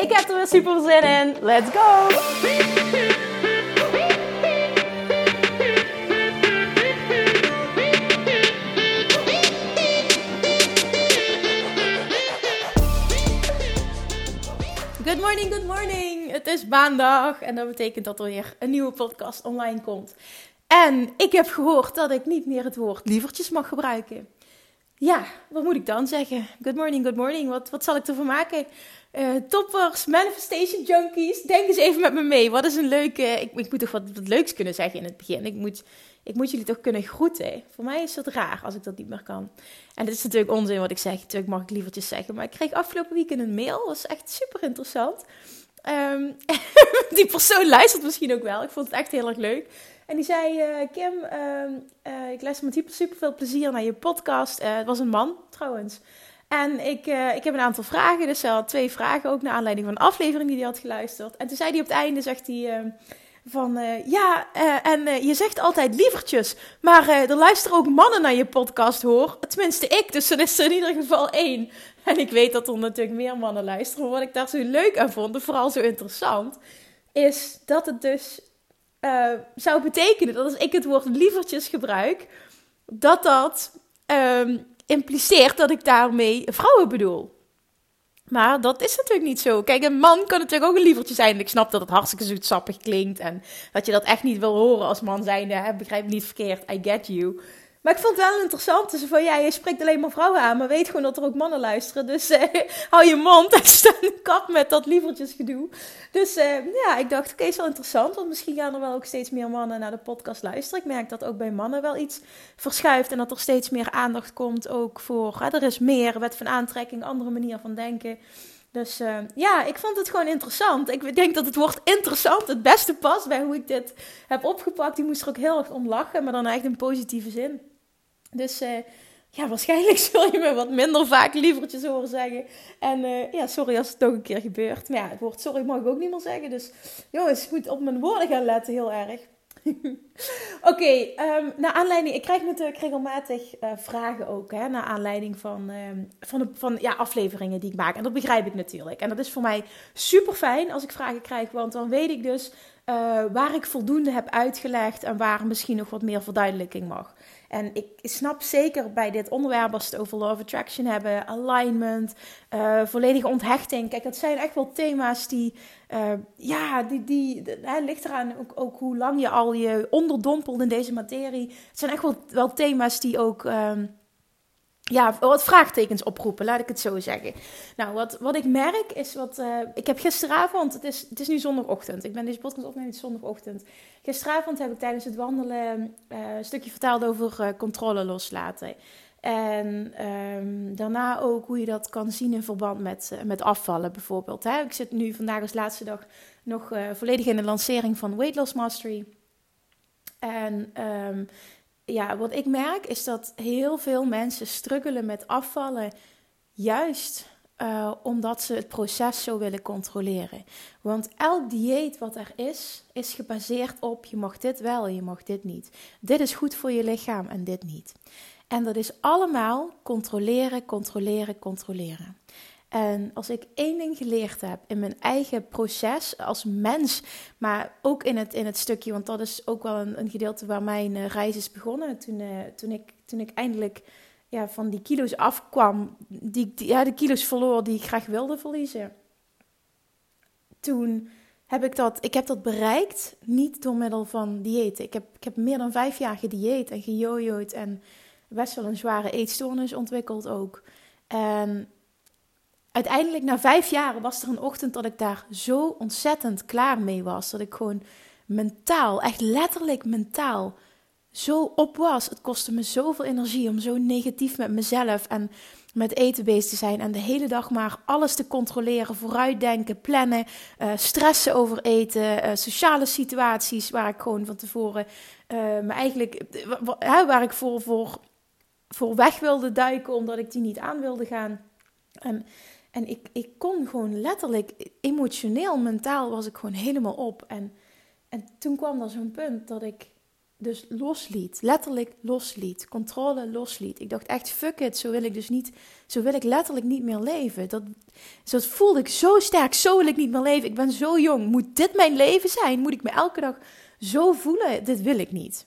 Ik heb er weer super zin in. Let's go! Good morning, good morning. Het is maandag en dat betekent dat er weer een nieuwe podcast online komt. En ik heb gehoord dat ik niet meer het woord lievertjes mag gebruiken. Ja, wat moet ik dan zeggen? Good morning, good morning. Wat, wat zal ik ervan maken? Uh, toppers, manifestation junkies, denk eens even met me mee. Wat is een leuke. Ik, ik moet toch wat, wat, leuks kunnen zeggen in het begin. Ik moet, ik moet jullie toch kunnen groeten. Voor mij is het raar als ik dat niet meer kan. En dit is natuurlijk onzin wat ik zeg. Natuurlijk mag ik lievertjes zeggen. Maar ik kreeg afgelopen week een mail. Dat was echt super interessant. Um, die persoon luistert misschien ook wel. Ik vond het echt heel erg leuk. En die zei: uh, Kim, uh, uh, ik luister met super veel plezier naar je podcast. het was een man trouwens. En ik, uh, ik heb een aantal vragen. Dus hij had twee vragen ook naar aanleiding van een aflevering die hij had geluisterd. En toen zei hij op het einde, zegt hij uh, van... Uh, ja, en je zegt altijd lievertjes. Maar er luisteren ook mannen naar je podcast, hoor. Tenminste ik, dus er is er in ieder geval één. En ik weet dat er natuurlijk meer mannen luisteren. Maar wat ik daar zo leuk aan vond, en vooral zo interessant... is dat het dus zou betekenen dat als ik het woord lievertjes gebruik... dat dat... Um, impliceert dat ik daarmee vrouwen bedoel. Maar dat is natuurlijk niet zo. Kijk, een man kan natuurlijk ook een lievertje zijn. ik snap dat het hartstikke zoetsappig klinkt. En dat je dat echt niet wil horen als man zijnde. Hè? Begrijp niet verkeerd. I get you. Maar ik vond het wel interessant. Dus van ja, je spreekt alleen maar vrouwen aan. Maar weet gewoon dat er ook mannen luisteren. Dus eh, hou je mond en sta een kap met dat lievertjesgedoe. Dus eh, ja, ik dacht, oké, is wel interessant. Want misschien gaan er wel ook steeds meer mannen naar de podcast luisteren. Ik merk dat ook bij mannen wel iets verschuift. En dat er steeds meer aandacht komt ook voor. Er is meer wet van aantrekking, andere manier van denken. Dus uh, ja, ik vond het gewoon interessant. Ik denk dat het woord interessant het beste past bij hoe ik dit heb opgepakt. Die moest er ook heel erg om lachen, maar dan echt in positieve zin. Dus uh, ja, waarschijnlijk zul je me wat minder vaak lievertjes horen zeggen. En uh, ja, sorry als het toch een keer gebeurt. Maar ja, het woord sorry mag ik ook niet meer zeggen. Dus jongens, ik moet op mijn woorden gaan letten, heel erg. Oké, okay, ehm, naar aanleiding, ik krijg natuurlijk regelmatig uh, vragen ook, hè, naar aanleiding van, um, van, de, van ja, afleveringen die ik maak. En dat begrijp ik natuurlijk. En dat is voor mij super fijn als ik vragen krijg, want dan weet ik dus waar ik voldoende heb uitgelegd en waar misschien nog wat meer verduidelijking mag. En ik snap zeker bij dit onderwerp, als we het over Law of Attraction hebben, alignment, uh, volledige onthechting. Kijk, dat zijn echt wel thema's die, uh, ja, die, die ligt eraan ook, ook, hoe lang je al je onderdompelt in deze materie. Het zijn echt wel, wel thema's die ook. Uh, ja, wat vraagtekens oproepen, laat ik het zo zeggen. Nou, wat, wat ik merk is wat. Uh, ik heb gisteravond, het is, het is nu zondagochtend. Ik ben deze podcast opnemen zondagochtend. Gisteravond heb ik tijdens het wandelen uh, een stukje verteld over uh, controle loslaten. En um, daarna ook hoe je dat kan zien in verband met, met afvallen, bijvoorbeeld. Hè? Ik zit nu vandaag als laatste dag nog volledig in de lancering van Weight Loss Mastery. En. Um, ja, wat ik merk is dat heel veel mensen struggelen met afvallen, juist uh, omdat ze het proces zo willen controleren. Want elk dieet wat er is, is gebaseerd op je mag dit wel je mag dit niet. Dit is goed voor je lichaam en dit niet. En dat is allemaal controleren, controleren, controleren. En als ik één ding geleerd heb in mijn eigen proces als mens, maar ook in het, in het stukje, want dat is ook wel een, een gedeelte waar mijn uh, reis is begonnen. Toen, uh, toen, ik, toen ik eindelijk ja, van die kilo's afkwam, die, ja, de kilo's verloor die ik graag wilde verliezen. Toen heb ik dat, ik heb dat bereikt, niet door middel van diëten. Ik heb, ik heb meer dan vijf jaar gedieet en gejojoed en best wel een zware eetstoornis ontwikkeld ook. Uiteindelijk na vijf jaar was er een ochtend dat ik daar zo ontzettend klaar mee was. Dat ik gewoon mentaal, echt letterlijk mentaal, zo op was. Het kostte me zoveel energie om zo negatief met mezelf en met eten bezig te zijn. En de hele dag maar alles te controleren, vooruitdenken, plannen, uh, stressen over eten, uh, sociale situaties waar ik gewoon van tevoren uh, me eigenlijk, waar ik voor, voor, voor weg wilde duiken omdat ik die niet aan wilde gaan. En, en ik, ik kon gewoon letterlijk, emotioneel, mentaal was ik gewoon helemaal op. En, en toen kwam er zo'n punt dat ik dus losliet. Letterlijk losliet. Controle losliet. Ik dacht echt, fuck it, zo wil ik dus niet, zo wil ik letterlijk niet meer leven. Dat, dat voelde ik zo sterk, zo wil ik niet meer leven. Ik ben zo jong, moet dit mijn leven zijn? Moet ik me elke dag zo voelen? Dit wil ik niet.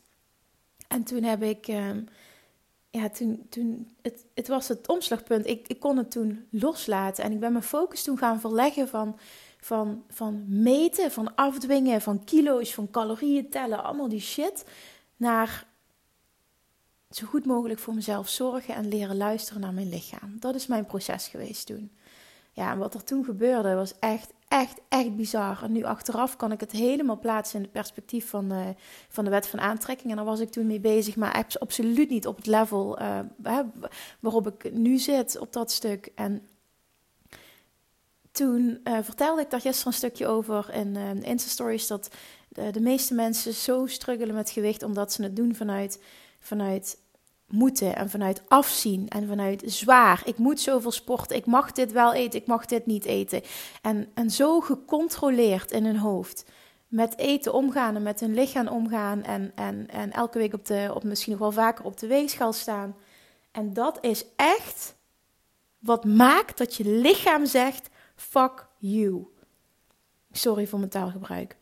En toen heb ik, uh, ja, toen, toen het, het was het omslagpunt. Ik, ik kon het toen loslaten en ik ben mijn focus toen gaan verleggen van van, van meten, van afdwingen, van kilo's, van calorieën tellen, allemaal die shit, naar zo goed mogelijk voor mezelf zorgen en leren luisteren naar mijn lichaam. Dat is mijn proces geweest toen. Ja, en wat er toen gebeurde was echt, echt, echt bizar. En nu achteraf kan ik het helemaal plaatsen in het perspectief van, uh, van de wet van aantrekking. En daar was ik toen mee bezig, maar absoluut niet op het level uh, waarop ik nu zit, op dat stuk. En toen uh, vertelde ik daar gisteren een stukje over in uh, Insta-stories dat de, de, meeste mensen zo struggelen met gewicht omdat ze het doen vanuit, vanuit moeten en vanuit afzien en vanuit zwaar. Ik moet zoveel sporten, ik mag dit wel eten, ik mag dit niet eten. En, en zo gecontroleerd in hun hoofd met eten omgaan en met hun lichaam omgaan en, en, en elke week op de, op misschien nog wel vaker op de weegschaal staan. En dat is echt wat maakt dat je lichaam zegt: Fuck you. Sorry voor mijn taalgebruik.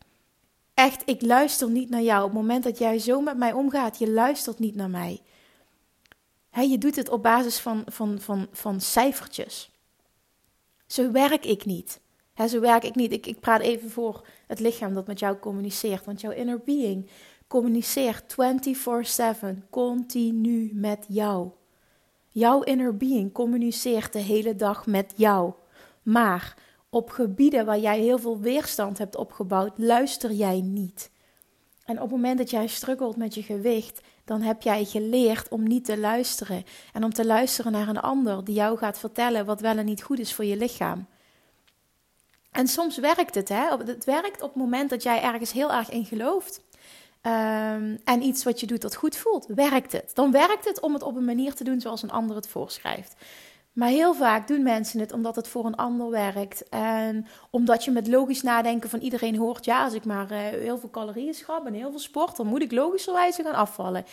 Echt, ik luister niet naar jou. Op het moment dat jij zo met mij omgaat, je luistert niet naar mij. He, je doet het op basis van, van, van, van cijfertjes. Zo werk ik niet. He, zo werk ik niet. Ik, ik praat even voor het lichaam dat met jou communiceert. Want jouw inner being communiceert 24/7, continu met jou. Jouw inner being communiceert de hele dag met jou. Maar op gebieden waar jij heel veel weerstand hebt opgebouwd, luister jij niet. En op het moment dat jij struggelt met je gewicht, dan heb jij geleerd om niet te luisteren. En om te luisteren naar een ander die jou gaat vertellen wat wel en niet goed is voor je lichaam. En soms werkt het, hè? Het werkt op het moment dat jij ergens heel erg in gelooft. Um, en iets wat je doet dat goed voelt, werkt het. Dan werkt het om het op een manier te doen zoals een ander het voorschrijft. Maar heel vaak doen mensen het omdat het voor een ander werkt. En omdat je met logisch nadenken van iedereen hoort: ja, als ik maar uh, heel veel calorieën schrap en heel veel sport, dan moet ik logischerwijze gaan afvallen.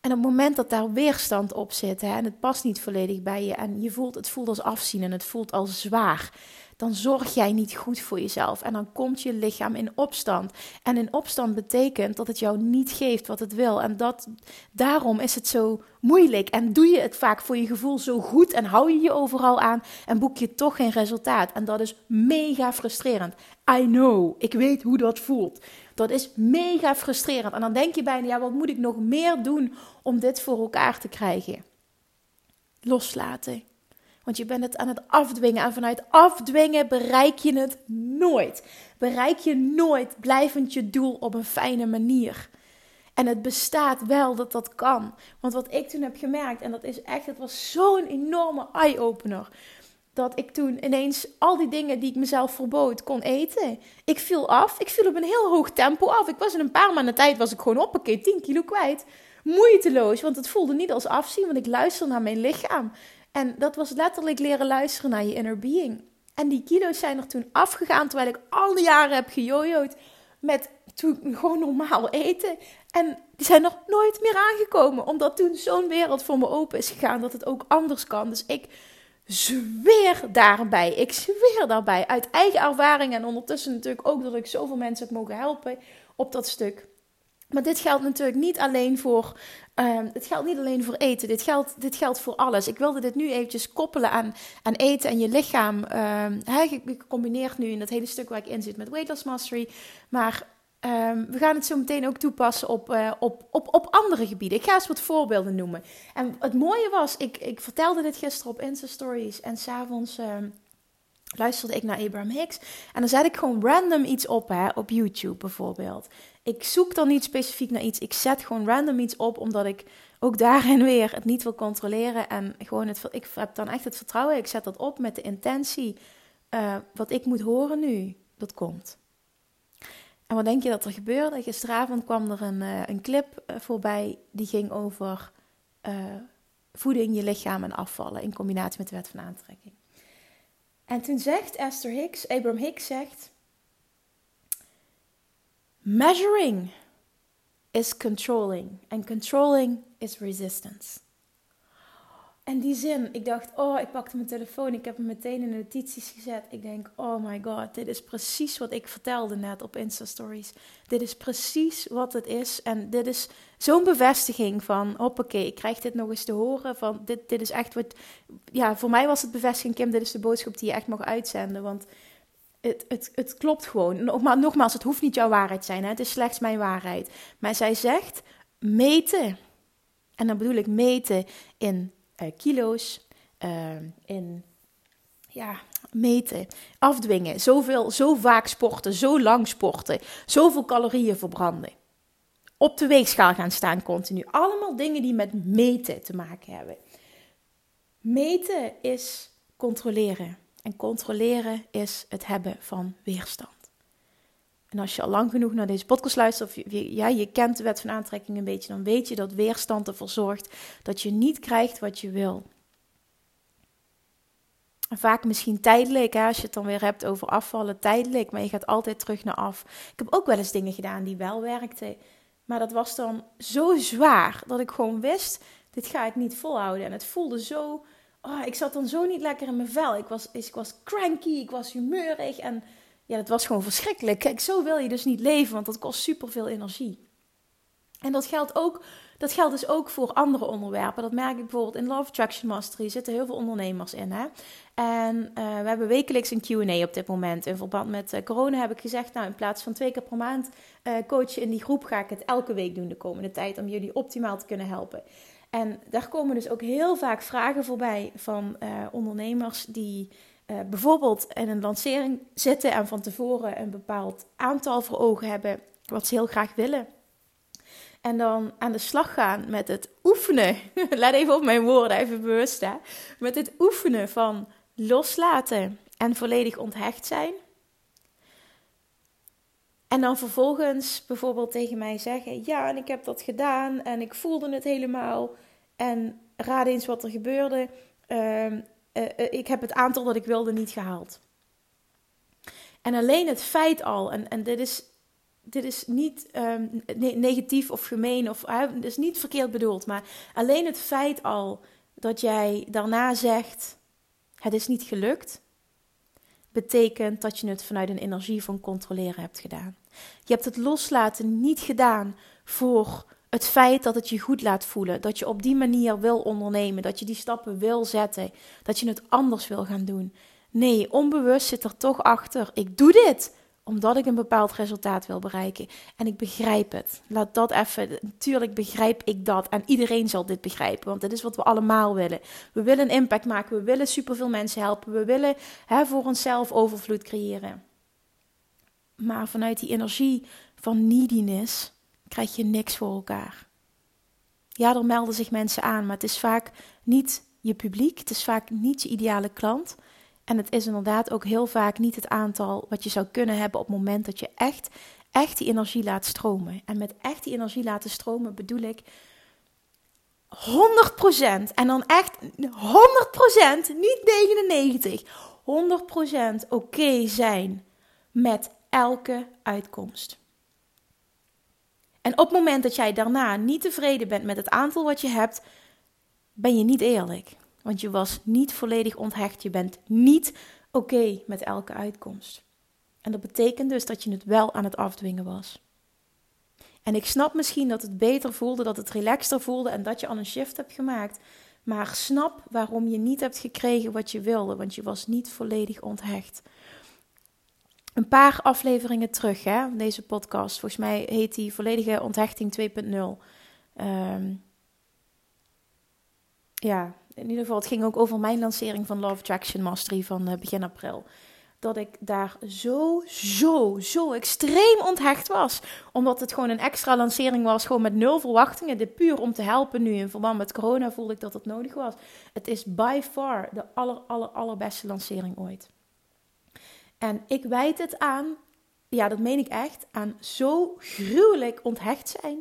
En op het moment dat daar weerstand op zit hè, en het past niet volledig bij je en je voelt, het voelt als afzien en het voelt als zwaar, dan zorg jij niet goed voor jezelf. En dan komt je lichaam in opstand. En in opstand betekent dat het jou niet geeft wat het wil. En dat, daarom is het zo moeilijk. En doe je het vaak voor je gevoel zo goed en hou je je overal aan en boek je toch geen resultaat. En dat is mega frustrerend. I know, ik weet hoe dat voelt. Dat is mega frustrerend. En dan denk je bijna, ja, wat moet ik nog meer doen om dit voor elkaar te krijgen? Loslaten. Want je bent het aan het afdwingen. En vanuit afdwingen bereik je het nooit. Bereik je nooit blijvend je doel op een fijne manier. En het bestaat wel dat dat kan. Want wat ik toen heb gemerkt, en dat is echt, het was zo'n enorme eye-opener. Dat ik toen ineens al die dingen die ik mezelf verbood kon eten. Ik viel af. Ik viel op een heel hoog tempo af. Ik was in een paar maanden tijd was ik gewoon op een keer 10 kilo kwijt. Moeiteloos, want het voelde niet als afzien, want ik luister naar mijn lichaam. En dat was letterlijk leren luisteren naar je inner being. En die kilo's zijn er toen afgegaan, terwijl ik al die jaren heb gejojoed met toen gewoon normaal eten. En die zijn nog nooit meer aangekomen, omdat toen zo'n wereld voor me open is gegaan dat het ook anders kan. Dus ik zweer daarbij, ik zweer daarbij, uit eigen ervaring en ondertussen natuurlijk ook dat ik zoveel mensen heb mogen helpen op dat stuk. Maar dit geldt natuurlijk niet alleen voor Um, het geldt niet alleen voor eten, dit geldt, dit geldt voor alles. Ik wilde dit nu eventjes koppelen aan, aan eten en je lichaam. He, gecombineerd nu in dat hele stuk waar ik in zit met Weight Loss Mastery. Maar um, we gaan het zo meteen ook toepassen op, uh, op, op, op andere gebieden. Ik ga eens wat voorbeelden noemen. En het mooie was, ik, ik vertelde dit gisteren op Insta Stories en s'avonds... avonds luisterde ik naar Abraham Hicks. En dan zet ik gewoon random iets op, hè, op YouTube bijvoorbeeld. Ik zoek dan niet specifiek naar iets. Ik zet gewoon random iets op, omdat ik ook daarin weer het niet wil controleren. En gewoon het, ik heb dan echt het vertrouwen. Ik zet dat op met de intentie. Uh, wat ik moet horen nu, dat komt. En wat denk je dat er gebeurde? Gisteravond kwam er een, uh, een clip uh, voorbij die ging over voeding, je lichaam en afvallen in combinatie met de wet van aantrekking. En toen zegt Esther Hicks, Abraham Hicks zegt: Measuring is controlling and controlling is resistance. En die zin, ik dacht, oh, ik pakte mijn telefoon, ik heb hem meteen in de notities gezet. Ik denk, oh my god, dit is precies wat ik vertelde net op Insta Stories. Dit is precies wat het is. En dit is zo'n bevestiging van, hoppakee, ik krijg dit nog eens te horen. Van, dit, dit is echt wat, ja, voor mij was het bevestiging, Kim, dit is de boodschap die je echt mag uitzenden. Want het, het, het klopt gewoon. Nogmaals, het hoeft niet jouw waarheid te zijn, hè? het is slechts mijn waarheid. Maar zij zegt, meten. En dan bedoel ik meten in uh, kilo's, uh, in ja, meten, afdwingen, zoveel, zo vaak sporten, zo lang sporten, zoveel calorieën verbranden. Op de weegschaal gaan staan continu. Allemaal dingen die met meten te maken hebben. Meten is controleren. En controleren is het hebben van weerstand. En als je al lang genoeg naar deze podcast luistert, of je, je kent de wet van aantrekking een beetje, dan weet je dat weerstand ervoor zorgt dat je niet krijgt wat je wil. En vaak misschien tijdelijk, hè, als je het dan weer hebt over afvallen, tijdelijk, maar je gaat altijd terug naar af. Ik heb ook wel eens dingen gedaan die wel werkten, maar dat was dan zo zwaar dat ik gewoon wist, dit ga ik niet volhouden. En het voelde zo, oh, ik zat dan zo niet lekker in mijn vel. Ik was, ik was cranky, ik was humeurig en ja, dat was gewoon verschrikkelijk. Kijk, zo wil je dus niet leven, want dat kost superveel energie. En dat geldt ook, dat geldt dus ook voor andere onderwerpen. Dat merk ik bijvoorbeeld in Love Attraction Mastery. zitten heel veel ondernemers in. Hè? En uh, we hebben wekelijks een Q&A op dit moment. In verband met uh, corona heb ik gezegd, nou in plaats van twee keer per maand uh, coachen in die groep, ga ik het elke week doen de komende tijd om jullie optimaal te kunnen helpen. En daar komen dus ook heel vaak vragen voorbij van ondernemers die uh, bijvoorbeeld in een lancering zitten en van tevoren een bepaald aantal voor ogen hebben wat ze heel graag willen. En dan aan de slag gaan met het oefenen. Let even op mijn woorden, even bewust hè. Met het oefenen van loslaten en volledig onthecht zijn. En dan vervolgens bijvoorbeeld tegen mij zeggen: Ja, en ik heb dat gedaan en ik voelde het helemaal. En raad eens wat er gebeurde. Uh, uh, ik heb het aantal dat ik wilde niet gehaald. En alleen het feit al, en, en dit, is, dit is niet um, negatief of gemeen, of uh, is niet verkeerd bedoeld, maar alleen het feit al dat jij daarna zegt: Het is niet gelukt, betekent dat je het vanuit een energie van controleren hebt gedaan. Je hebt het loslaten niet gedaan voor het feit dat het je goed laat voelen, dat je op die manier wil ondernemen, dat je die stappen wil zetten, dat je het anders wil gaan doen. Nee, onbewust zit er toch achter. Ik doe dit omdat ik een bepaald resultaat wil bereiken. En ik begrijp het. Laat dat even. Natuurlijk begrijp ik dat. En iedereen zal dit begrijpen. Want dit is wat we allemaal willen. We willen een impact maken. We willen superveel mensen helpen. We willen hè, voor onszelf overvloed creëren. Maar vanuit die energie van neediness krijg je niks voor elkaar. Ja, er melden zich mensen aan, maar het is vaak niet je publiek, het is vaak niet je ideale klant. En het is inderdaad ook heel vaak niet het aantal wat je zou kunnen hebben op het moment dat je echt, echt die energie laat stromen. En met echt die energie laten stromen bedoel ik 100% en dan echt 100%, niet 99, 100% oké zijn met elke uitkomst. En op het moment dat jij daarna niet tevreden bent met het aantal wat je hebt, ben je niet eerlijk. Want je was niet volledig onthecht. Je bent niet oké met elke uitkomst. En dat betekent dus dat je het wel aan het afdwingen was. En ik snap misschien dat het beter voelde, dat het relaxter voelde en dat je al een shift hebt gemaakt. Maar snap waarom je niet hebt gekregen wat je wilde, want je was niet volledig onthecht een paar afleveringen terug, hè, deze podcast. Volgens mij heet die Volledige Onthechting 2.0. Um, ehm, ja, in ieder geval, het ging ook over mijn lancering van Love Attraction Mastery van uh, begin april. dat ik daar zo, zo, zo extreem onthecht was. Omdat het gewoon een extra lancering was, gewoon met nul verwachtingen. Dit puur om te helpen nu in verband met corona voelde ik dat het nodig was. Het is by far de aller, aller, allerbeste lancering ooit. En ik wijd het aan, ja dat meen ik echt, aan zo gruwelijk onthecht zijn.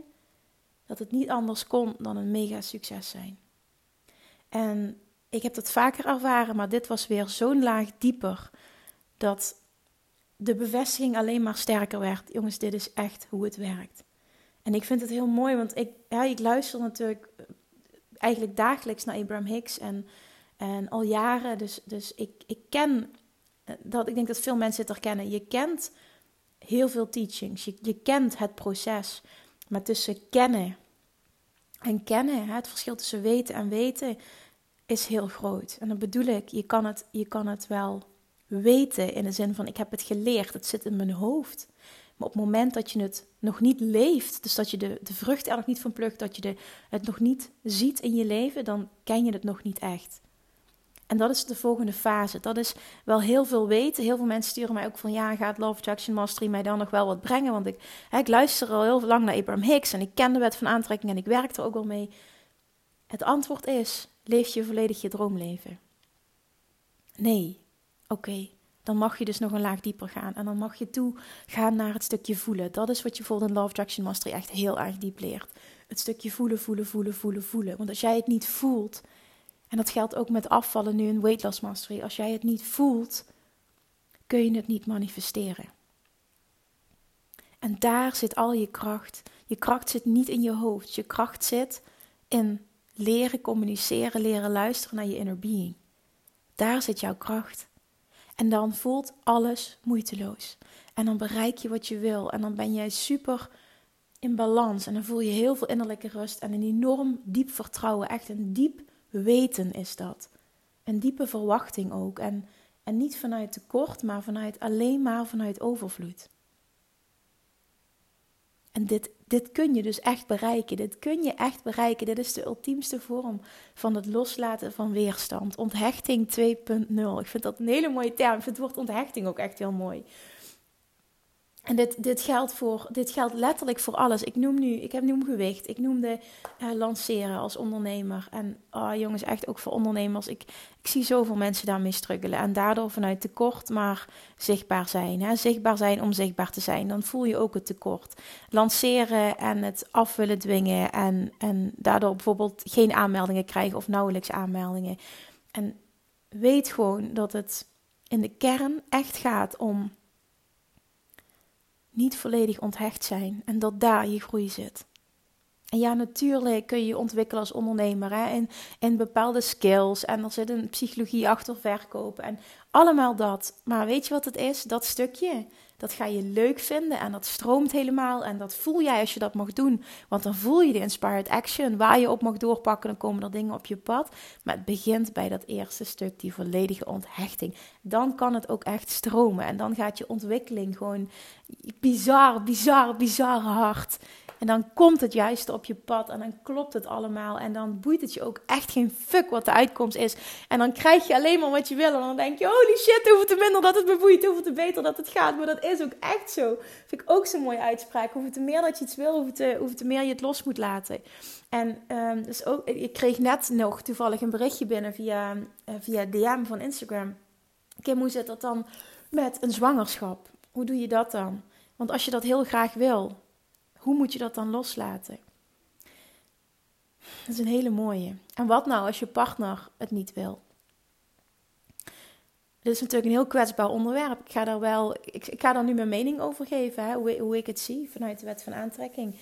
Dat het niet anders kon dan een mega succes zijn. En ik heb dat vaker ervaren, maar dit was weer zo'n laag dieper dat de bevestiging alleen maar sterker werd. Jongens, dit is echt hoe het werkt. En ik vind het heel mooi, want ik, ja, ik luister natuurlijk eh, eigenlijk dagelijks naar Abraham Hicks en, en al jaren. Dus, dus ik, ik ken dat, ik denk dat veel mensen het herkennen. Je kent heel veel teachings, je, kent het proces. Maar tussen kennen en kennen, het verschil tussen weten en weten, is heel groot. En dan bedoel ik, je kan het, je kan het wel weten in de zin van ik heb het geleerd, het zit in mijn hoofd. Maar op het moment dat je het nog niet leeft, dus dat je de, de vrucht er nog niet van plukt, dat je de, het nog niet ziet in je leven, dan ken je het nog niet echt. En dat is de volgende fase. Dat is wel heel veel weten. Heel veel mensen sturen mij ook van ja, gaat Love Attraction Mastery mij dan nog wel wat brengen? Want ik, hè, ik luister al heel lang naar Abraham Hicks en ik ken de wet van aantrekking en ik werk er ook wel mee. Het antwoord is: leef je volledig je droomleven? Nee. Oké, dan mag je dus nog een laag dieper gaan. En dan mag je toe gaan naar het stukje voelen. Dat is wat je bijvoorbeeld in Love Attraction Mastery echt heel erg diep leert. Het stukje voelen, voelen, voelen, voelen, voelen. Want als jij het niet voelt, en dat geldt ook met afvallen nu in Weight Loss Mastery. Als jij het niet voelt, kun je het niet manifesteren. En daar zit al je kracht. Je kracht zit niet in je hoofd. Je kracht zit in leren communiceren, leren luisteren naar je inner being. Daar zit jouw kracht. En dan voelt alles moeiteloos. En dan bereik je wat je wil. En dan ben jij super in balans. En dan voel je heel veel innerlijke rust en een enorm diep vertrouwen. Echt een diep weten is dat. Een diepe verwachting ook. En, en niet vanuit tekort, maar vanuit alleen maar vanuit overvloed. En dit, dit kun je dus echt bereiken. Dit kun je echt bereiken. Dit is de ultiemste vorm van het loslaten van weerstand. Onthechting 2.0. Ik vind dat een hele mooie term. Ik vind het woord onthechting ook echt heel mooi. En dit, dit, geldt voor, dit geldt letterlijk voor alles. Ik noem nu, ik heb nu gewicht. Ik noemde uh, lanceren als ondernemer. En oh, jongens, echt ook voor ondernemers. Ik, ik zie zoveel mensen daarmee struggelen. En daardoor vanuit tekort maar zichtbaar zijn. Hè? Zichtbaar zijn om zichtbaar te zijn. Dan voel je ook het tekort. Lanceren en het af willen dwingen. En, en daardoor bijvoorbeeld geen aanmeldingen krijgen of nauwelijks aanmeldingen. En weet gewoon dat het in de kern echt gaat om niet volledig onthecht zijn en dat daar je groei zit. En ja, natuurlijk kun je je ontwikkelen als ondernemer hè, in, bepaalde skills. En er zit een psychologie achter verkopen en allemaal dat. Maar weet je wat het is? Dat stukje, dat ga je leuk vinden en dat stroomt helemaal. En dat voel jij als je dat mag doen. Want dan voel je de inspired action waar je op mag doorpakken. Dan komen er dingen op je pad. Maar het begint bij dat eerste stuk, die volledige onthechting. Dan kan het ook echt stromen. En dan gaat je ontwikkeling gewoon bizar, bizar, bizar hard. En dan komt het juiste op je pad en dan klopt het allemaal. En dan boeit het je ook echt geen fuck wat de uitkomst is. En dan krijg je alleen maar wat je wil. En dan denk je, holy shit, hoeveel te minder dat het me boeit, hoeveel te beter dat het gaat. Maar dat is ook echt zo. Vind ik ook zo'n mooie uitspraak. Hoeveel te meer dat je iets wil, hoeveel te, hoeveel meer je het los moet laten. En um, dus ook, ik kreeg net nog toevallig een berichtje binnen via, uh, via DM van Instagram. Kim, hoe zit dat dan met een zwangerschap? Hoe doe je dat dan? Want als je dat heel graag wil, hoe moet je dat dan loslaten? Dat is een hele mooie. En wat nou als je partner het niet wil? Dit is natuurlijk een heel kwetsbaar onderwerp. Ik ga daar wel, ik, ik ga daar nu mijn mening over geven, hè, hoe, hoe ik het zie vanuit de wet van aantrekking.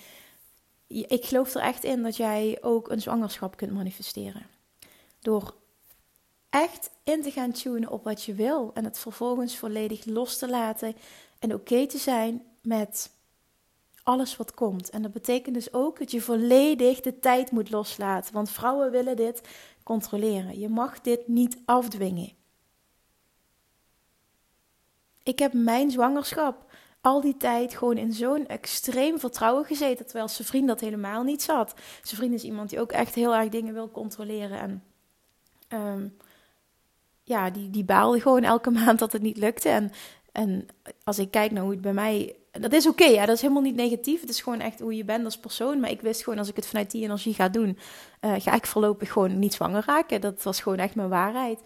Ik geloof er echt in dat jij ook een zwangerschap kunt manifesteren. Door echt in te gaan tunen op wat je wil en het vervolgens volledig los te laten en oké te zijn met alles wat komt. En dat betekent dus ook dat je volledig de tijd moet loslaten. Want vrouwen willen dit controleren. Je mag dit niet afdwingen. Ik heb mijn zwangerschap al die tijd gewoon in zo'n extreem vertrouwen gezeten. Terwijl zijn vriend dat helemaal niet zat. Zijn vriend is iemand die ook echt heel erg dingen wil controleren. En um, ja, die, die baalde gewoon elke maand dat het niet lukte. En, en als ik kijk naar hoe het bij mij... Dat is oké, ja, dat is helemaal niet negatief. Het is gewoon echt hoe je bent als persoon. Maar ik wist gewoon, als ik het vanuit die energie ga doen... Uh, ga ik voorlopig gewoon niet zwanger raken. Dat was gewoon echt mijn waarheid.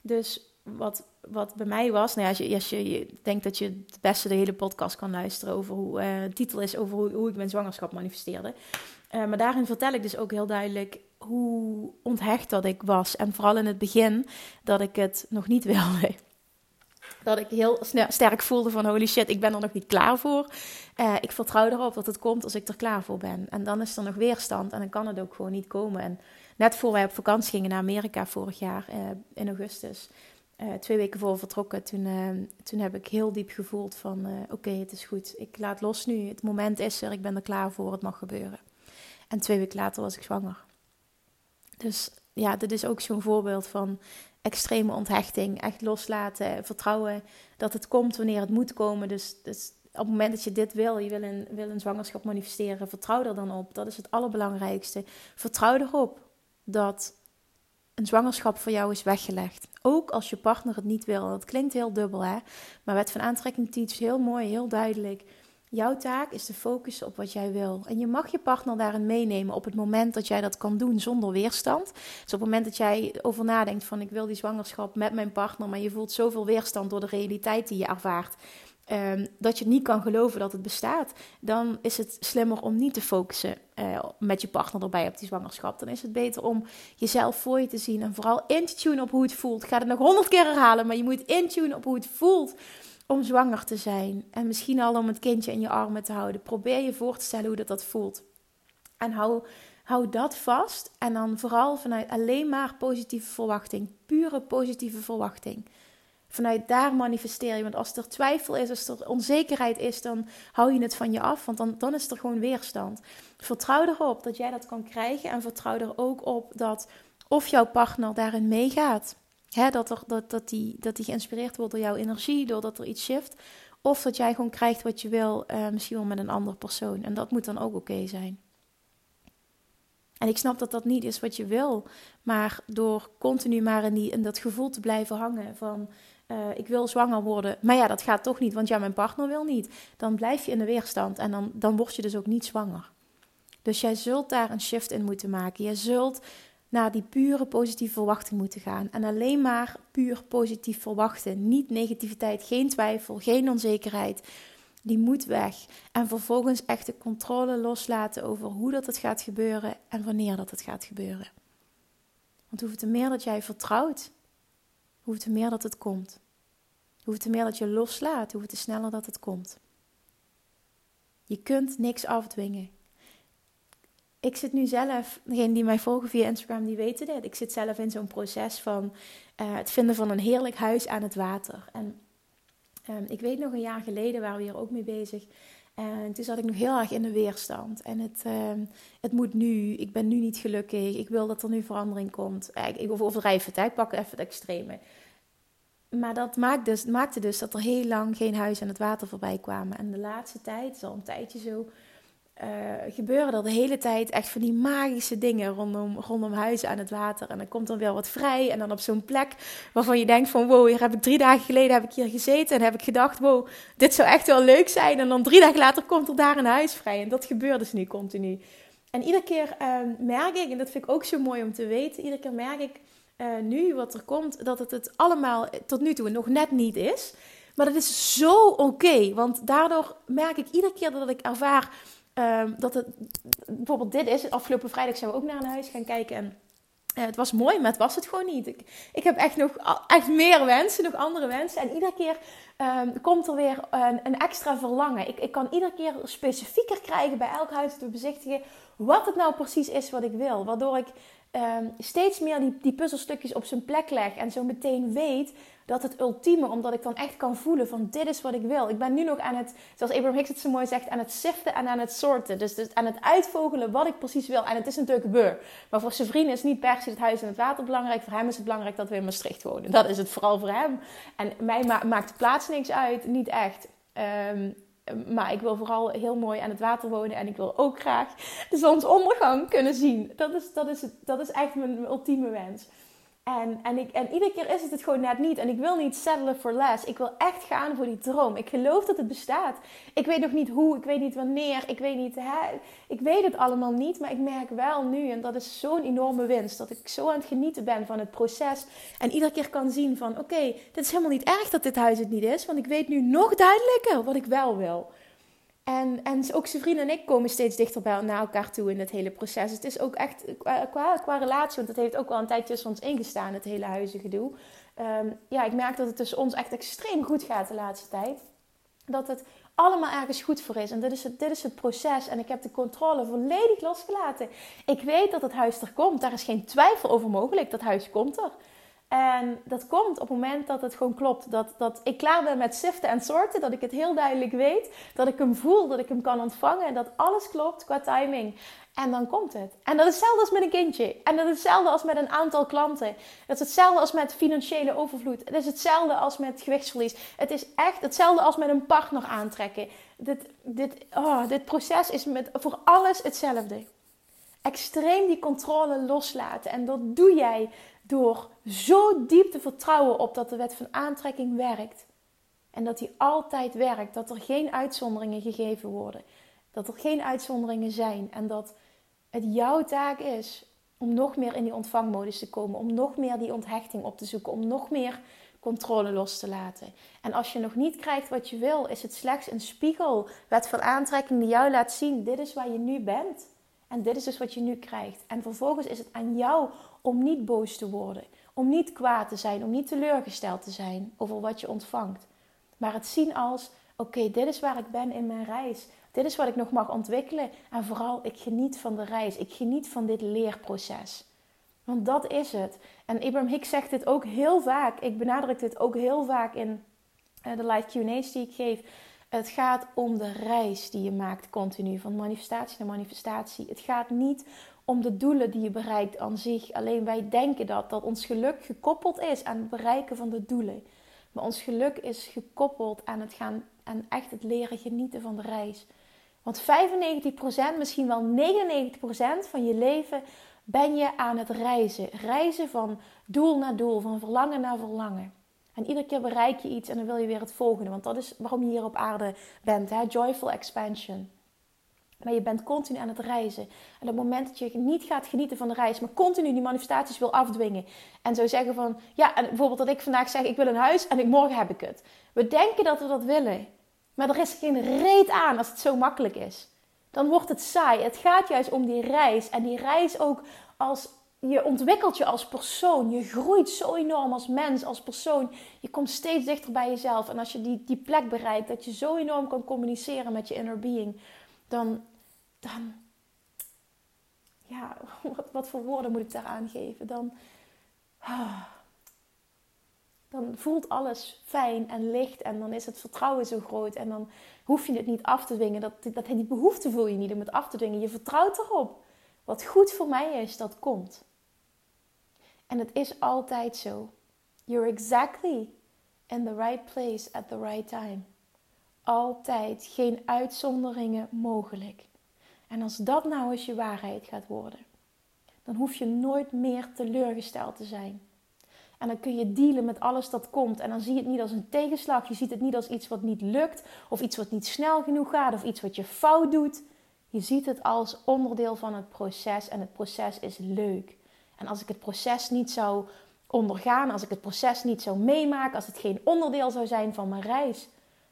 Dus wat, wat bij mij was... Nou ja, als je, als je, denkt dat je het beste de hele podcast kan luisteren... over hoe... Uh, de titel is over hoe, hoe ik mijn zwangerschap manifesteerde. Uh, maar daarin vertel ik dus ook heel duidelijk hoe onthecht dat ik was. En vooral in het begin dat ik het nog niet wilde. Dat ik heel sterk voelde van holy shit, ik ben er nog niet klaar voor. Uh, ik vertrouw erop dat het komt als ik er klaar voor ben. En dan is er nog weerstand en dan kan het ook gewoon niet komen. En net voor wij op vakantie gingen naar Amerika vorig jaar uh, in augustus, uh, twee weken voor vertrokken, toen, toen heb ik heel diep gevoeld van oké, het is goed. Ik laat los nu. Het moment is er, ik ben er klaar voor, het mag gebeuren. En twee weken later was ik zwanger. Dus ja, dit is ook zo'n voorbeeld van extreme onthechting. Echt loslaten, vertrouwen dat het komt wanneer het moet komen. Dus, dus op het moment dat je dit wil, je wil een, wil een zwangerschap manifesteren, vertrouw er dan op. Dat is het allerbelangrijkste. Vertrouw erop dat een zwangerschap voor jou is weggelegd. Ook als je partner het niet wil. Dat klinkt heel dubbel, hè? Maar wet van aantrekking teach heel mooi, heel duidelijk. Jouw taak is te focussen op wat jij wil. En je mag je partner daarin meenemen op het moment dat jij dat kan doen zonder weerstand. Dus op het moment dat jij over nadenkt van ik wil die zwangerschap met mijn partner, maar je voelt zoveel weerstand door de realiteit die je ervaart. Um, dat je niet kan geloven dat het bestaat, dan is het slimmer om niet te focussen uh, met je partner erbij op die zwangerschap. Dan is het beter om jezelf voor je te zien en vooral in te tunen op hoe het voelt. Ik ga het nog honderd keer herhalen, maar je moet intunen op hoe het voelt om zwanger te zijn. En misschien al om het kindje in je armen te houden. Probeer je voor te stellen hoe dat, dat voelt. En hou, hou dat vast. En dan vooral vanuit alleen maar positieve verwachting. Pure positieve verwachting. Vanuit daar manifesteer je. Want als er twijfel is, als er onzekerheid is, dan hou je het van je af. Want dan, dan is er gewoon weerstand. Vertrouw erop dat jij dat kan krijgen. En vertrouw er ook op dat of jouw partner daarin meegaat dat, er, dat, dat, die, dat die geïnspireerd wordt door jouw energie, doordat er iets shift. Of dat jij gewoon krijgt wat je wil, uh, misschien wel met een andere persoon. En dat moet dan ook oké zijn. En ik snap dat dat niet is wat je wil. Maar door continu maar in, die, dat gevoel te blijven hangen van... Uh, ik wil zwanger worden, maar ja, dat gaat toch niet, want ja, mijn partner wil niet. Dan blijf je in de weerstand en dan, dan word je dus ook niet zwanger. Dus jij zult daar een shift in moeten maken. Je zult naar die pure positieve verwachting moeten gaan. En alleen maar puur positief verwachten. Niet negativiteit, geen twijfel, geen onzekerheid. Die moet weg. En vervolgens echt de controle loslaten over hoe dat het gaat gebeuren en wanneer dat het gaat gebeuren. Want hoeveel te meer dat jij vertrouwt, hoeveel te meer dat het komt. Hoeveel te meer dat je loslaat, hoeveel te sneller dat het komt. Je kunt niks afdwingen ik zit nu zelf, degene die mij volgen via Instagram, die weten dit. Ik zit zelf in zo'n proces van uh, het vinden van een heerlijk huis aan het water. En um, ik weet nog een jaar geleden waren we hier ook mee bezig. En toen zat ik nog heel erg in de weerstand. En het, um, het moet nu, ik ben nu niet gelukkig, ik wil dat er nu verandering komt. Uh, ik, ik overdrijf het, ik pak even het extreme. Maar dat maakt dus, maakte dus dat er heel lang geen huis aan het water voorbij kwamen. En de laatste tijd, al een tijdje zo, uh, gebeuren er de hele tijd echt van die magische dingen rondom, rondom huizen aan het water. En dan komt er weer wat vrij. En dan op zo'n plek waarvan je denkt van wow, hier heb ik drie dagen geleden heb ik hier gezeten. En heb ik gedacht, wow, dit zou echt wel leuk zijn. En dan drie dagen later komt er daar een huis vrij. En dat gebeurt dus nu continu. En iedere keer uh, merk ik, en dat vind ik ook zo mooi om te weten, iedere keer merk ik uh, nu wat er komt, dat het het allemaal tot nu toe nog net niet is. Maar dat is zo oké, want daardoor merk ik iedere keer dat ik ervaar Um, dat het bijvoorbeeld dit is. Afgelopen vrijdag zijn we ook naar een huis gaan kijken. En uh, het was mooi, maar het was het gewoon niet. Ik, heb echt nog echt meer wensen, nog andere wensen. En iedere keer um, komt er weer een, een, extra verlangen. Ik, ik kan iedere keer specifieker krijgen bij elk huis te bezichtigen. Wat het nou precies is wat ik wil. Waardoor ik um, steeds meer die, die puzzelstukjes op zijn plek leg. En zo meteen weet dat het ultieme, omdat ik dan echt kan voelen van dit is wat ik wil. Ik ben nu nog aan het, zoals Abraham Hicks het zo mooi zegt, aan het siften en aan het sorten. Dus, dus aan het uitvogelen wat ik precies wil. En het is natuurlijk beur. Maar voor zijn vrienden is niet per se het huis en het water belangrijk. Voor hem is het belangrijk dat we in Maastricht wonen. Dat is het vooral voor hem. En mij maakt de plaats niks uit, niet echt. Um, maar ik wil vooral heel mooi aan het water wonen. En ik wil ook graag de zonsondergang kunnen zien. Dat is, dat is, dat is echt mijn, ultieme wens. En, en, ik, en iedere keer is het het gewoon net niet. En ik wil niet settelen for less. Ik wil echt gaan voor die droom. Ik geloof dat het bestaat. Ik weet nog niet hoe, ik weet niet wanneer, ik weet niet... Hè, ik weet het allemaal niet, maar ik merk wel nu... en dat is zo'n enorme winst... dat ik zo aan het genieten ben van het proces... en iedere keer kan zien van... oké, dit is helemaal niet erg dat dit huis het niet is... want ik weet nu nog duidelijker wat ik wel wil. En, en ook zijn vrienden en ik komen steeds dichter bij naar elkaar toe in het hele proces. Het is ook echt qua, qua, relatie, want het heeft ook wel een tijd tussen ons ingestaan, het hele huizengedoe. Um, ja, ik merk dat het tussen ons echt extreem goed gaat de laatste tijd. Dat het allemaal ergens goed voor is. En dit is, het, dit is het proces. En ik heb de controle volledig losgelaten. Ik weet dat het huis er komt. Daar is geen twijfel over mogelijk. Dat huis komt er. En dat komt op het moment dat het gewoon klopt. Dat, dat ik klaar ben met siften en soorten. Dat ik het heel duidelijk weet. Dat ik hem voel. Dat ik hem kan ontvangen. En dat alles klopt qua timing. En dan komt het. En dat is hetzelfde als met een kindje. En dat is hetzelfde als met een aantal klanten. Dat is hetzelfde als met financiële overvloed. Het is hetzelfde als met gewichtsverlies. Het is echt hetzelfde als met een partner aantrekken. Dit, dit, oh, dit proces is met, voor alles hetzelfde. Extreem die controle loslaten. En dat doe jij door zo diep te vertrouwen op dat de wet van aantrekking werkt. En dat die altijd werkt. Dat er geen uitzonderingen gegeven worden. Dat er geen uitzonderingen zijn. En dat het jouw taak is om nog meer in die ontvangmodus te komen. Om nog meer die onthechting op te zoeken. Om nog meer controle los te laten. En als je nog niet krijgt wat je wil, is het slechts een spiegel. Wet van aantrekking die jou laat zien: dit is waar je nu bent. En dit is dus wat je nu krijgt. En vervolgens is het aan jou om niet boos te worden, om niet kwaad te zijn, om niet teleurgesteld te zijn over wat je ontvangt. Maar het zien als: oké, dit is waar ik ben in mijn reis. Dit is wat ik nog mag ontwikkelen. En vooral, ik geniet van de reis. Ik geniet van dit leerproces. Want dat is het. En Abraham Hicks zegt dit ook heel vaak. Ik benadruk dit ook heel vaak in eh, de live QA's die ik geef. Het gaat om de reis die je maakt continu, van manifestatie naar manifestatie. Het gaat niet om de doelen die je bereikt aan zich. Alleen wij denken dat, dat ons geluk gekoppeld is aan het bereiken van de doelen. Maar ons geluk is gekoppeld aan het gaan en echt het leren genieten van de reis. Want 95%, misschien wel 99% van je leven ben je aan het reizen. Reizen van doel naar doel, van verlangen naar verlangen. En iedere keer bereik je iets en dan wil je weer het volgende. Want dat is waarom je hier op aarde bent. Hè? Joyful expansion. Maar je bent continu aan het reizen. En op het moment dat je niet gaat genieten van de reis, maar continu die manifestaties wil afdwingen. En zo zeggen van, ja, en bijvoorbeeld dat ik vandaag zeg, ik wil een huis en ik, morgen heb ik het. We denken dat we dat willen. Maar er is geen reet aan als het zo makkelijk is. Dan wordt het saai. Het gaat juist om die reis. En die reis ook als je ontwikkelt je als persoon. Je groeit zo enorm als mens, als persoon. Je komt steeds dichter bij jezelf. En als je die, die plek bereikt, dat je zo enorm kan communiceren met je inner being, dan. Dan ja, wat, wat voor woorden moet ik daar aangeven? Dan. Ah, dan voelt alles fijn en licht en dan is het vertrouwen zo groot en dan hoef je het niet af te dwingen. Dat, dat, die behoefte voel je niet om het af te dwingen. Je vertrouwt erop. Wat goed voor mij is, dat komt. En het is altijd zo. You're exactly in the right place at the right time. Altijd geen uitzonderingen mogelijk. En als dat nou eens je waarheid gaat worden, dan hoef je nooit meer teleurgesteld te zijn. En dan kun je dealen met alles dat komt. En dan zie je het niet als een tegenslag. Je ziet het niet als iets wat niet lukt. Of iets wat niet snel genoeg gaat. Of iets wat je fout doet. Je ziet het als onderdeel van het proces. En het proces is leuk. En als ik het proces niet zou ondergaan. Als ik het proces niet zou meemaken. Als het geen onderdeel zou zijn van mijn reis.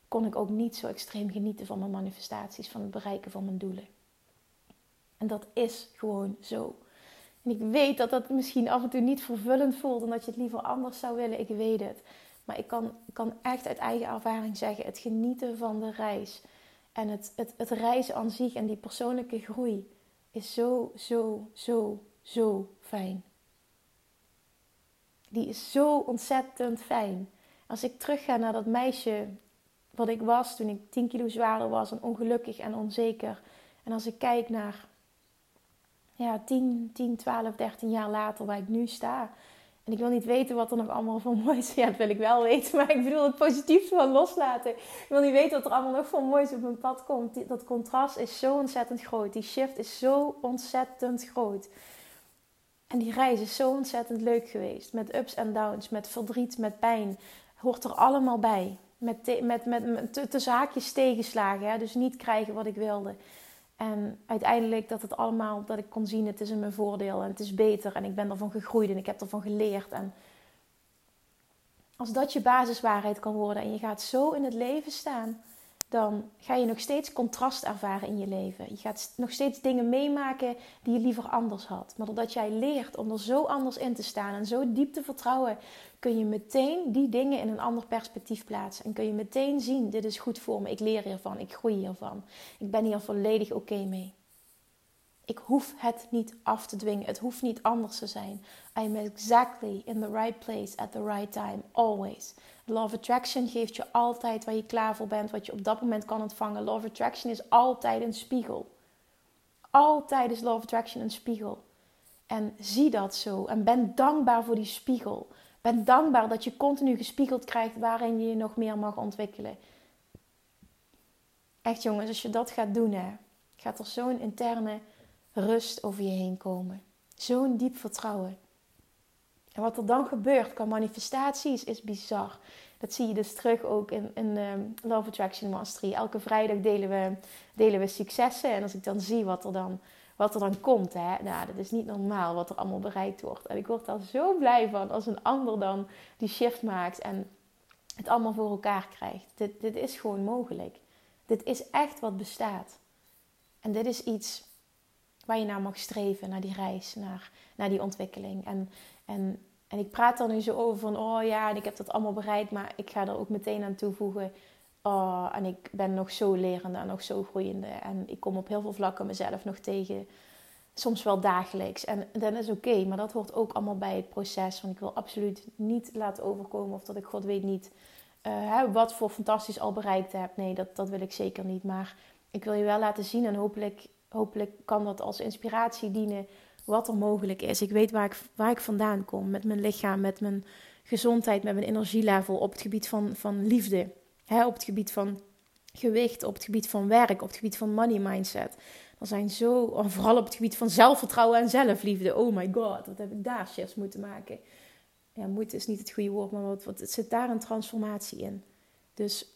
Kon ik ook niet zo extreem genieten van mijn manifestaties. Van het bereiken van mijn doelen. En dat is gewoon zo. En ik weet dat dat misschien af en toe niet vervullend voelt en dat je het liever anders zou willen. Ik weet het. Maar ik kan, kan echt uit eigen ervaring zeggen: het genieten van de reis en het, het, het reizen aan zich en die persoonlijke groei is zo, zo, zo, zo fijn. Die is zo ontzettend fijn. Als ik terugga naar dat meisje wat ik was toen ik 10 kilo zwaarder was en ongelukkig en onzeker. En als ik kijk naar ja, 10, 10, 12, 13 jaar later waar ik nu sta. En ik wil niet weten wat er nog allemaal van moois is. Ja, dat wil ik wel weten. Maar ik bedoel het positief van loslaten. Ik wil niet weten wat er allemaal nog van moois op mijn pad komt. Dat contrast is zo ontzettend groot. Die shift is zo ontzettend groot. En die reis is zo ontzettend leuk geweest. Met ups en downs, met verdriet, met pijn. Hoort er allemaal bij. Met, met, met, met tussen haakjes tegenslagen. Hè? Dus niet krijgen wat ik wilde. En uiteindelijk dat het allemaal, dat ik kon zien, het is in mijn voordeel en het is beter. En ik ben ervan gegroeid en ik heb ervan geleerd. En als dat je basiswaarheid kan worden en je gaat zo in het leven staan, dan ga je nog steeds contrast ervaren in je leven. Je gaat nog steeds dingen meemaken die je liever anders had. Maar doordat jij leert om er zo anders in te staan en zo diep te vertrouwen, kun je meteen die dingen in een ander perspectief plaatsen. En kun je meteen zien: dit is goed voor me, ik leer hiervan, ik groei hiervan. Ik ben hier volledig oké mee. Ik hoef het niet af te dwingen. Het hoeft niet anders te zijn. I am exactly in the right place at the right time, always. Law of Attraction geeft je altijd waar je klaar voor bent, wat je op dat moment kan ontvangen. Law Attraction is altijd een spiegel. Altijd is Law Attraction een spiegel. En zie dat zo. En ben dankbaar voor die spiegel. Ben dankbaar dat je continu gespiegeld krijgt waarin je je nog meer mag ontwikkelen. Echt jongens, als je dat gaat doen, hè, gaat er zo'n interne rust over je heen komen. Zo'n diep vertrouwen. En wat er dan gebeurt qua manifestaties is bizar. Dat zie je dus terug ook in, in um, Love Attraction Mastery. Elke vrijdag delen we, delen we successen. En als ik dan zie wat er dan, wat er dan komt, hè, nou, dat is niet normaal wat er allemaal bereikt wordt. En ik word daar zo blij van als een ander dan die shift maakt en het allemaal voor elkaar krijgt. Dit, dit is gewoon mogelijk. Dit is echt wat bestaat. En dit is iets waar je naar mag streven, naar die reis, naar, naar die ontwikkeling. En, en, en ik praat er nu zo over van, oh ja, en ik heb dat allemaal bereikt, maar ik ga er ook meteen aan toevoegen. Oh, en ik ben nog zo lerende en nog zo groeiende. En ik kom op heel veel vlakken mezelf nog tegen. Soms wel dagelijks. En dat is oké, maar dat hoort ook allemaal bij het proces. Want ik wil absoluut niet laten overkomen of dat ik God weet niet uh, wat voor fantastisch al bereikt heb. Nee, dat, dat wil ik zeker niet. Maar ik wil je wel laten zien en hopelijk hopelijk kan dat als inspiratie dienen wat er mogelijk is. Ik weet waar ik, waar ik vandaan kom met mijn lichaam, met mijn gezondheid, met mijn energielevel op het gebied van, van liefde. Hè, op het gebied van gewicht, op het gebied van werk, op het gebied van money mindset. Er zijn zo, vooral op het gebied van zelfvertrouwen en zelfliefde. Oh my god, wat heb ik daar shifts moeten maken. Ja, moeten is niet het goede woord, maar wat, wat, het zit daar een transformatie in. Dus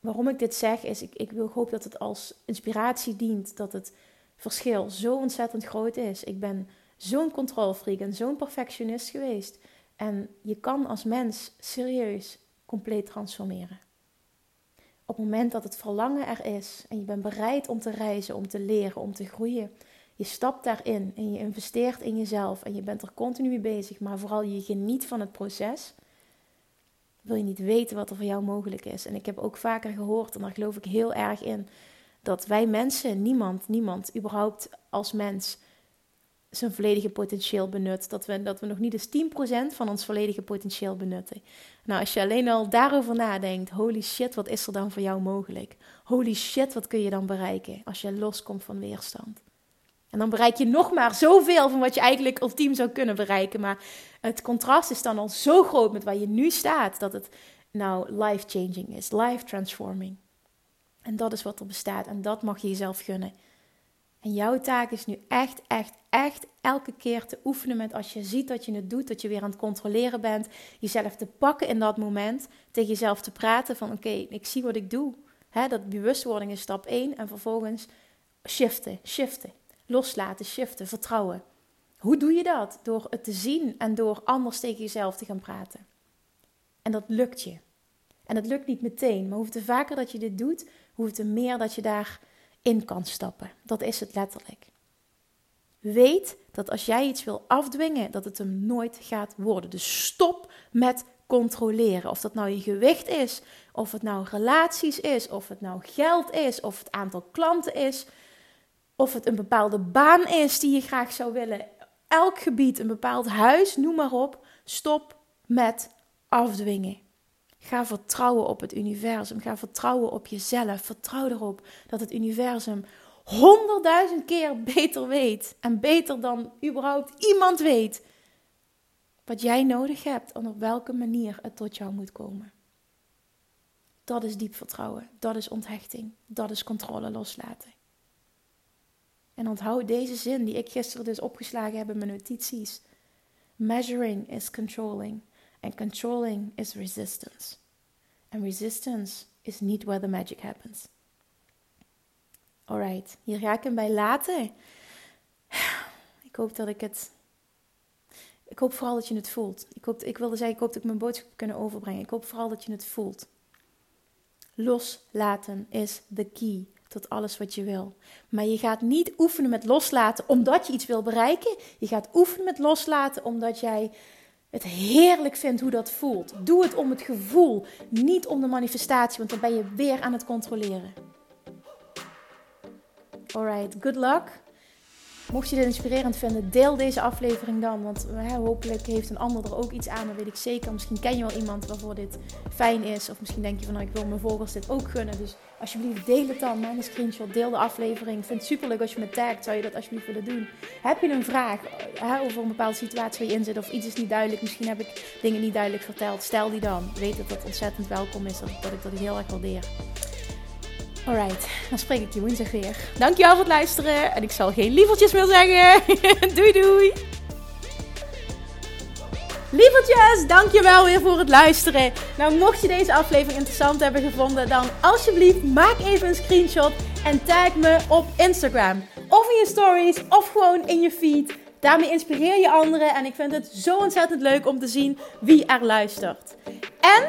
waarom ik dit zeg is, ik, ik wil, hoop dat het als inspiratie dient. Dat het verschil zo ontzettend groot is. Ik ben zo'n controlfreak en zo'n perfectionist geweest. En je kan als mens serieus compleet transformeren. Op het moment dat het verlangen er is en je bent bereid om te reizen, om te leren, om te groeien, je stapt daarin en je investeert in jezelf en je bent er continu mee bezig, maar vooral je geniet van het proces, wil je niet weten wat er voor jou mogelijk is. En ik heb ook vaker gehoord, en daar geloof ik heel erg in, dat wij mensen, niemand, niemand, überhaupt als mens zijn volledige potentieel benut. Dat we, dat we nog niet eens 10% van ons volledige potentieel benutten. Nou, als je alleen al daarover nadenkt, holy shit, wat is er dan voor jou mogelijk? Holy shit, wat kun je dan bereiken als je loskomt van weerstand? En dan bereik je nog maar zoveel van wat je eigenlijk ultiem zou kunnen bereiken. Maar het contrast is dan al zo groot met waar je nu staat, dat het nou life-changing is, life-transforming. En dat is wat er bestaat en dat mag je jezelf gunnen. En jouw taak is nu echt, echt, echt elke keer te oefenen met als je ziet dat je het doet, dat je weer aan het controleren bent, jezelf te pakken in dat moment, tegen jezelf te praten van oké, ik zie wat ik doe. Dat bewustwording is stap 1 en vervolgens shiften, shiften, loslaten, shiften, vertrouwen. Hoe doe je dat? Door het te zien en door anders tegen jezelf te gaan praten. En dat lukt je. En dat lukt niet meteen, maar hoe te vaker dat je dit doet, hoe te meer dat je daarin kan stappen. Dat is het letterlijk. Weet dat als jij iets wil afdwingen, dat het hem nooit gaat worden. Dus stop met controleren. Of dat nou je gewicht is, of het nou relaties is, of het nou geld is, of het aantal klanten is, of het een bepaalde baan is die je graag zou willen. Elk gebied, een bepaald huis, noem maar op. Stop met afdwingen. Ga vertrouwen op het universum. Ga vertrouwen op jezelf. Vertrouw erop dat het universum honderdduizend keer beter weet. En beter dan überhaupt iemand weet. Wat jij nodig hebt en op welke manier het tot jou moet komen. Dat is diep vertrouwen. Dat is onthechting. Dat is controle loslaten. En onthoud deze zin die ik gisteren dus opgeslagen heb in mijn notities. Measuring is controlling. And controlling is resistance. And resistance is niet where the magic happens. Alright, hier ga ik hem bij laten. Ik hoop dat ik het. Ik hoop vooral dat je het voelt. Ik, hoop, ik wilde zeggen, ik hoop dat ik mijn boodschap kunnen overbrengen. Ik hoop vooral dat je het voelt. Loslaten is de key tot alles wat je wil. Maar je gaat niet oefenen met loslaten omdat je iets wil bereiken. Je gaat oefenen met loslaten omdat jij het heerlijk vindt hoe dat voelt. Doe het om het gevoel, niet om de manifestatie, want dan ben je weer aan het controleren. Alright, good luck. Mocht je dit inspirerend vinden, deel deze aflevering dan. Want hè, hopelijk heeft een ander er ook iets aan. Dat weet ik zeker. Misschien ken je wel iemand waarvoor dit fijn is. Of misschien denk je van nou, ik wil mijn volgers dit ook gunnen. Dus alsjeblieft, deel het dan. Maak een screenshot. Deel de aflevering. Ik vind het super leuk als je me tagt. Zou je dat alsjeblieft willen doen? Heb je een vraag hè, over een bepaalde situatie waar je in zit? Of iets is niet duidelijk. Misschien heb ik dingen niet duidelijk verteld. Stel die dan. Weet dat dat ontzettend welkom is. Dat, dat ik dat heel erg waardeer. Alright, dan spreek ik je woensdag weer. Dankjewel voor het luisteren. En ik zal geen lievertjes meer zeggen. doei doei. Lievertjes, dankjewel weer voor het luisteren. Nou, mocht je deze aflevering interessant hebben gevonden, dan alsjeblieft maak even een screenshot en tag me op Instagram. Of in je stories, of gewoon in je feed. Daarmee inspireer je anderen en ik vind het zo ontzettend leuk om te zien wie er luistert. En